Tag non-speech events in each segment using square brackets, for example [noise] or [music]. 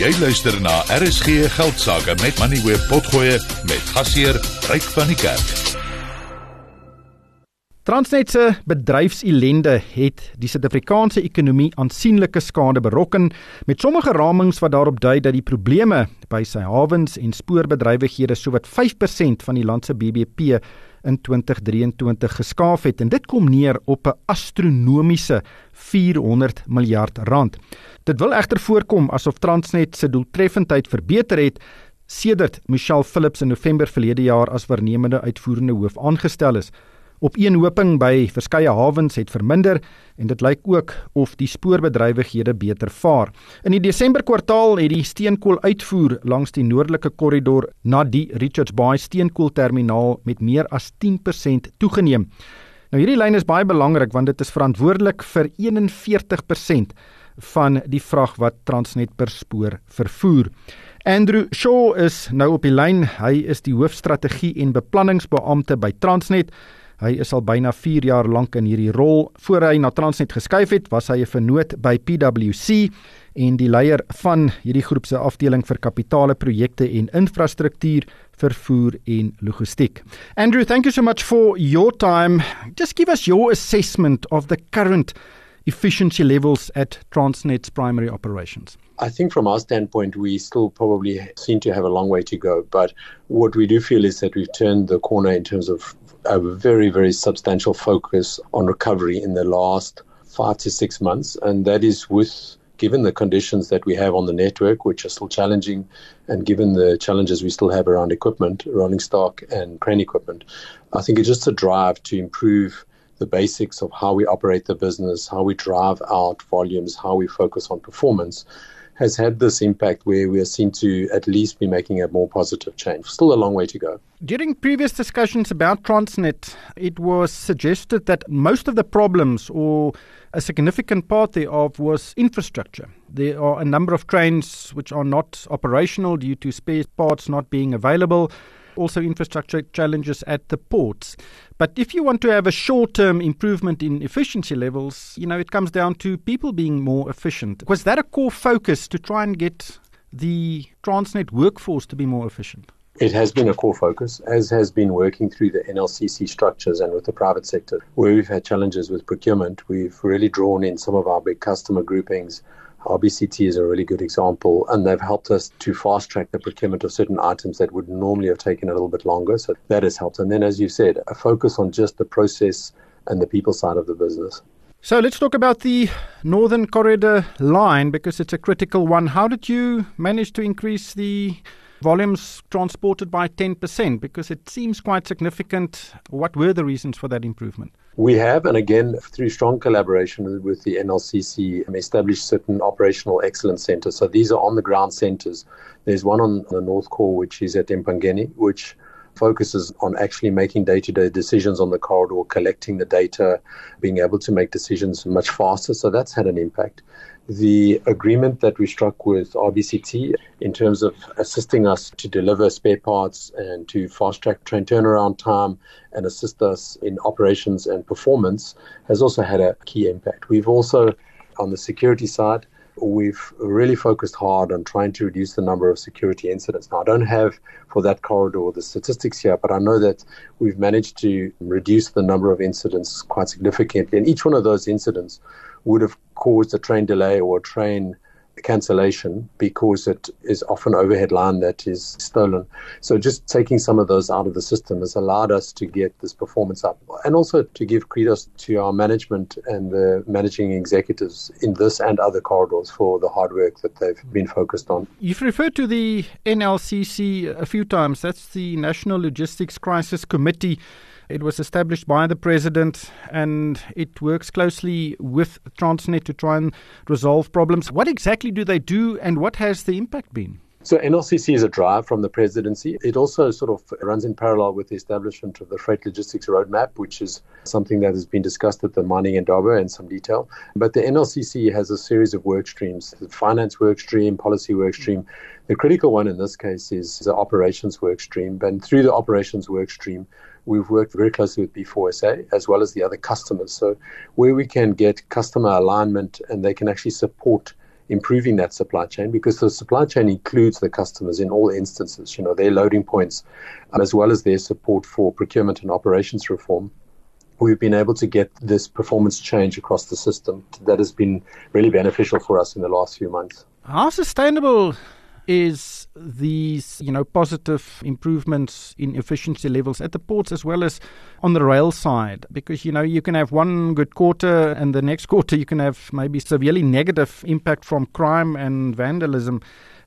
Jy luister na RSG Geldsaake met Money Web Potgoe met gasheer Ryk van die Kerk. Transnet se bedryfsellende het die Suid-Afrikaanse ekonomie aansienlike skade berokken met sommige ramings wat daarop dui dat die probleme by sy hawens en spoorbedrywighede sowat 5% van die land se BBP in 2023 geskaaf het en dit kom neer op 'n astronomiese 400 miljard rand. Dit wil egter voorkom asof Transnet se doeltreffendheid verbeter het sedert Michelle Phillips in November verlede jaar as waarnemende uitvoerende hoof aangestel is. Opeenhoping by verskeie hawens het verminder en dit lyk ook of die spoorbedrywighede beter vaar. In die Desember kwartaal het die steenkooluitvoer langs die noordelike korridor na die Richards Bay steenkoolterminaal met meer as 10% toegeneem. Nou hierdie lyn is baie belangrik want dit is verantwoordelik vir 41% van die vrag wat Transnet per spoor vervoer. Andrew Shaw is nou op die lyn. Hy is die hoofstrategie en beplanningsbeampte by Transnet. Hy is al byna 4 jaar lank in hierdie rol. Voor hy na Transnet geskuif het, was hy 'n vernoot by PwC en die leier van hierdie groep se afdeling vir kapitale projekte en infrastruktuur, vervoer en logistiek. Andrew, thank you so much for your time. Just give us your assessment of the current efficiency levels at Transnet's primary operations? I think from our standpoint, we still probably seem to have a long way to go. But what we do feel is that we've turned the corner in terms of a very, very substantial focus on recovery in the last five to six months. And that is with given the conditions that we have on the network, which are still challenging, and given the challenges we still have around equipment, rolling stock, and crane equipment, I think it's just a drive to improve the basics of how we operate the business, how we drive out volumes, how we focus on performance has had this impact where we are seen to at least be making a more positive change. Still a long way to go. During previous discussions about Transnet, it was suggested that most of the problems or a significant part thereof was infrastructure. There are a number of trains which are not operational due to spare parts not being available also infrastructure challenges at the ports. But if you want to have a short term improvement in efficiency levels, you know, it comes down to people being more efficient. Was that a core focus to try and get the Transnet workforce to be more efficient? It has been a core focus, as has been working through the NLCC structures and with the private sector. Where we've had challenges with procurement, we've really drawn in some of our big customer groupings RBCT is a really good example, and they've helped us to fast track the procurement of certain items that would normally have taken a little bit longer. So that has helped. And then, as you said, a focus on just the process and the people side of the business. So let's talk about the Northern Corridor line because it's a critical one. How did you manage to increase the volumes transported by 10% because it seems quite significant. What were the reasons for that improvement? We have, and again, through strong collaboration with the NLCC, um, established certain operational excellence centers. So these are on the ground centers. There's one on the North Core, which is at Empangeni, which focuses on actually making day to day decisions on the corridor, collecting the data, being able to make decisions much faster. So that's had an impact the agreement that we struck with RBCT in terms of assisting us to deliver spare parts and to fast track train turnaround time and assist us in operations and performance has also had a key impact. We've also, on the security side, we've really focused hard on trying to reduce the number of security incidents. Now, I don't have for that corridor the statistics here, but I know that we've managed to reduce the number of incidents quite significantly. And each one of those incidents would have caused a train delay or a train cancellation because it is often overhead line that is stolen. So just taking some of those out of the system has allowed us to get this performance up and also to give credit to our management and the managing executives in this and other corridors for the hard work that they've been focused on. You've referred to the NLCC a few times. That's the National Logistics Crisis Committee. It was established by the president and it works closely with Transnet to try and resolve problems. What exactly do they do and what has the impact been? So NLCC is a drive from the presidency. It also sort of runs in parallel with the establishment of the freight logistics roadmap, which is something that has been discussed at the mining and Indaba in some detail. But the NLCC has a series of work streams: the finance work stream, policy work stream. The critical one in this case is the operations work stream. And through the operations work stream, we've worked very closely with B4SA as well as the other customers. So where we can get customer alignment and they can actually support improving that supply chain because the supply chain includes the customers in all instances, you know, their loading points, um, as well as their support for procurement and operations reform. We've been able to get this performance change across the system that has been really beneficial for us in the last few months. How sustainable is these, you know, positive improvements in efficiency levels at the ports as well as on the rail side? Because, you know, you can have one good quarter and the next [laughs] quarter you can have maybe severely negative impact from crime and vandalism.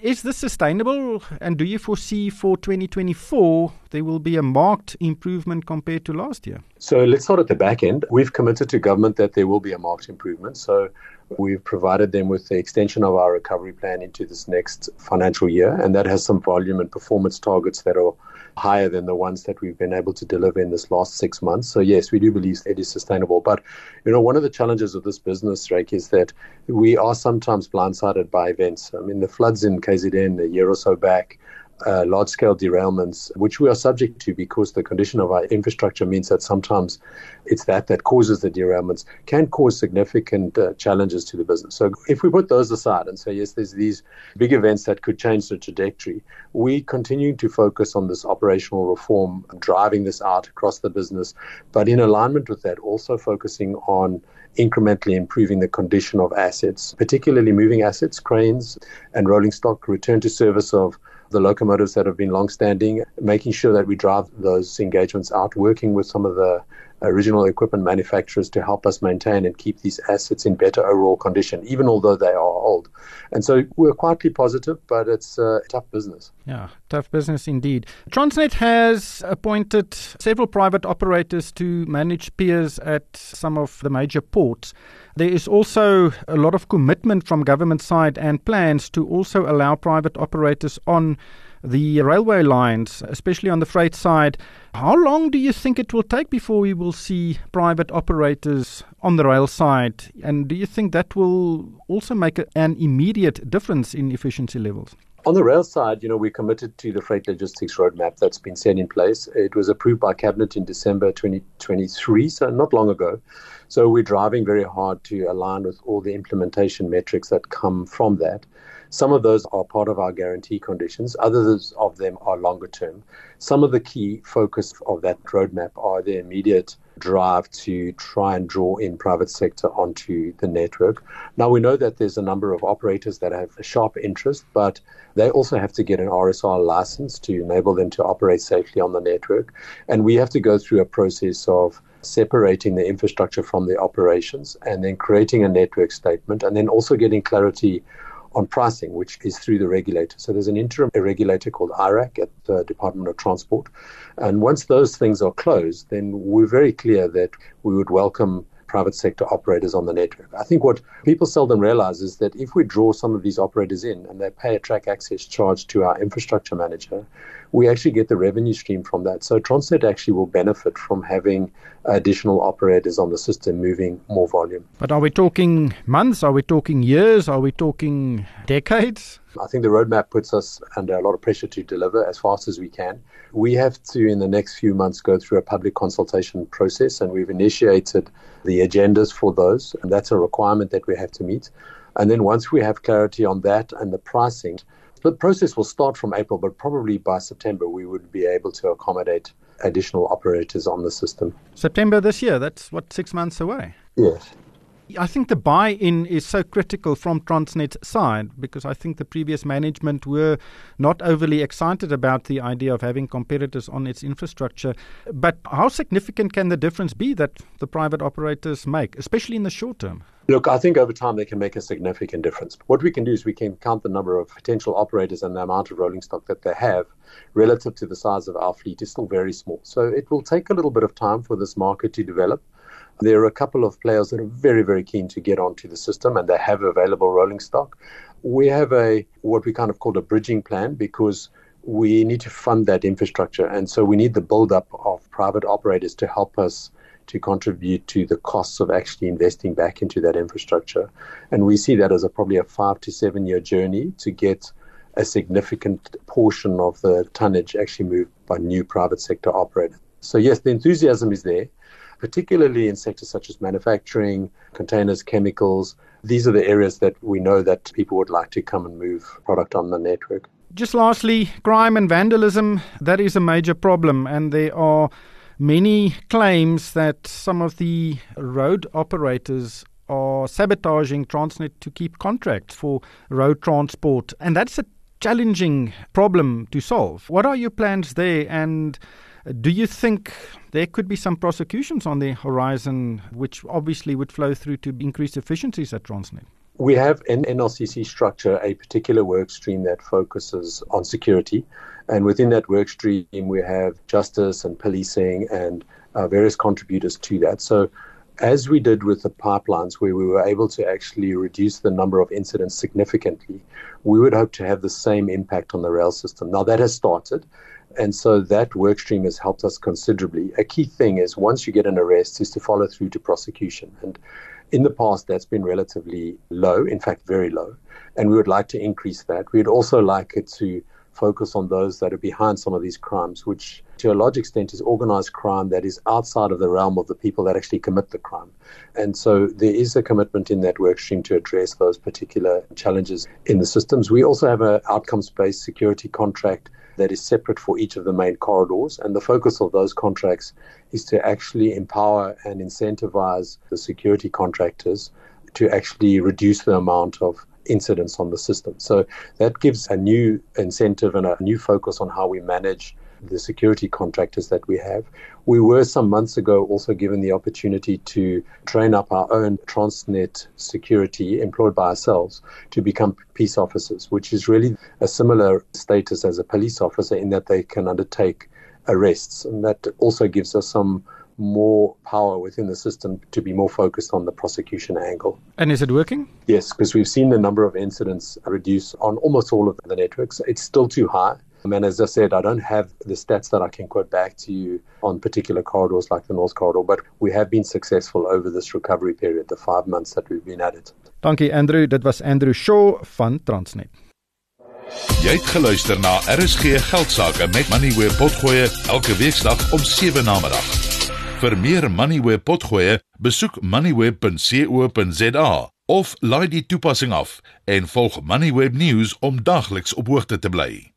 Is this sustainable? And do you foresee for 2024 there will be a marked improvement compared to last year? So let's start at the back end. We've committed to government that there will be a marked improvement. So We've provided them with the extension of our recovery plan into this next financial year, and that has some volume and performance targets that are higher than the ones that we've been able to deliver in this last six months. So yes, we do believe it is sustainable. But you know, one of the challenges of this business, Ryk, is that we are sometimes blindsided by events. I mean, the floods in KZN a year or so back uh, large scale derailments, which we are subject to because the condition of our infrastructure means that sometimes it's that that causes the derailments, can cause significant uh, challenges to the business. So if we put those aside and say, yes, there's these big events that could change the trajectory, we continue to focus on this operational reform, driving this out across the business, but in alignment with that, also focusing on incrementally improving the condition of assets, particularly moving assets, cranes, and rolling stock, return to service of the locomotives that have been long-standing, making sure that we drive those engagements out, working with some of the original equipment manufacturers to help us maintain and keep these assets in better overall condition, even although they are old. And so we're quietly positive, but it's a tough business. Yeah, tough business indeed. Transnet has appointed several private operators to manage piers at some of the major ports. There is also a lot of commitment from government side and plans to also allow private operators on the railway lines, especially on the freight side. How long do you think it will take before we will see private operators on the rail side? And do you think that will also make an immediate difference in efficiency levels? On the rail side, you know, we're committed to the freight logistics roadmap that's been set in place. It was approved by Cabinet in December 2023, so not long ago. So we're driving very hard to align with all the implementation metrics that come from that. Some of those are part of our guarantee conditions, others of them are longer term. Some of the key focus of that roadmap are the immediate drive to try and draw in private sector onto the network. Now we know that there's a number of operators that have a sharp interest, but they also have to get an RSR license to enable them to operate safely on the network. And we have to go through a process of separating the infrastructure from the operations and then creating a network statement and then also getting clarity on pricing, which is through the regulator. So there's an interim regulator called IRAC at the Department of Transport. And once those things are closed, then we're very clear that we would welcome private sector operators on the network. I think what people seldom realize is that if we draw some of these operators in and they pay a track access charge to our infrastructure manager, we actually get the revenue stream from that. So Transnet actually will benefit from having additional operators on the system moving more volume. But are we talking months? Are we talking years? Are we talking decades? I think the roadmap puts us under a lot of pressure to deliver as fast as we can. We have to, in the next few months, go through a public consultation process, and we've initiated the agendas for those, and that's a requirement that we have to meet. And then once we have clarity on that and the pricing, process will start from April, but probably by September we would be able to accommodate additional operators on the system. September this year, that's what, six months away? Yes. I think the buy in is so critical from Transnet's side because I think the previous management were not overly excited about the idea of having competitors on its infrastructure. But how significant can the difference be that the private operators make, especially in the short term? Look, I think over time they can make a significant difference. What we can do is we can count the number of potential operators and the amount of rolling stock that they have relative to the size of our fleet is still very small. So it will take a little bit of time for this market to develop. There are a couple of players that are very, very keen to get onto the system and they have available rolling stock. We have a what we kind of call a bridging plan because we need to fund that infrastructure. And so we need the build up of private operators to help us to contribute to the costs of actually investing back into that infrastructure. And we see that as a probably a five to seven year journey to get a significant portion of the tonnage actually moved by new private sector operators. So yes, the enthusiasm is there particularly in sectors such as manufacturing, containers, chemicals, these are the areas that we know that people would like to come and move product on the network. Just lastly, crime and vandalism, that is a major problem and there are many claims that some of the road operators are sabotaging Transnet to keep contracts for road transport and that's a challenging problem to solve. What are your plans there and do you think there could be some prosecutions on the horizon, which obviously would flow through to increased efficiencies at Transnet? We have in NLCC structure a particular work stream that focuses on security. And within that work stream, we have justice and policing and uh, various contributors to that. So, as we did with the pipelines, where we were able to actually reduce the number of incidents significantly, we would hope to have the same impact on the rail system. Now, that has started. And so that work stream has helped us considerably. A key thing is once you get an arrest is to follow through to prosecution. And in the past, that's been relatively low, in fact, very low. And we would like to increase that. We'd also like it to focus on those that are behind some of these crimes, which to a large extent is organized crime that is outside of the realm of the people that actually commit the crime. And so there is a commitment in that work stream to address those particular challenges in the systems. We also have an outcomes based security contract that is separate for each of the main corridors. And the focus of those contracts is to actually empower and incentivize the security contractors to actually reduce the amount of incidents on the system. So that gives a new incentive and a new focus on how we manage the security contractors that we have. We were some months ago also given the opportunity to train up our own Transnet security employed by ourselves to become peace officers, which is really a similar status as a police officer in that they can undertake arrests. And that also gives us some more power within the system to be more focused on the prosecution angle. And is it working? Yes, because we've seen the number of incidents reduce on almost all of the networks. It's still too high. And as I said, I don't have the stats that I can quote back to you on particular corridors like the North Corridor, but we have been successful over this recovery period, the five months that we've been at it. Dankie Andrew, dit was Andrew Shaw van Transnet. Jy het geluister na RSG Geldsaake met Money where potgoe elke weeksdag om 7 na middag. Vir meer Money where potgoe, besoek moneyweb.co.za of laai die toepassing af en volg Moneyweb News om dagliks op hoogte te bly.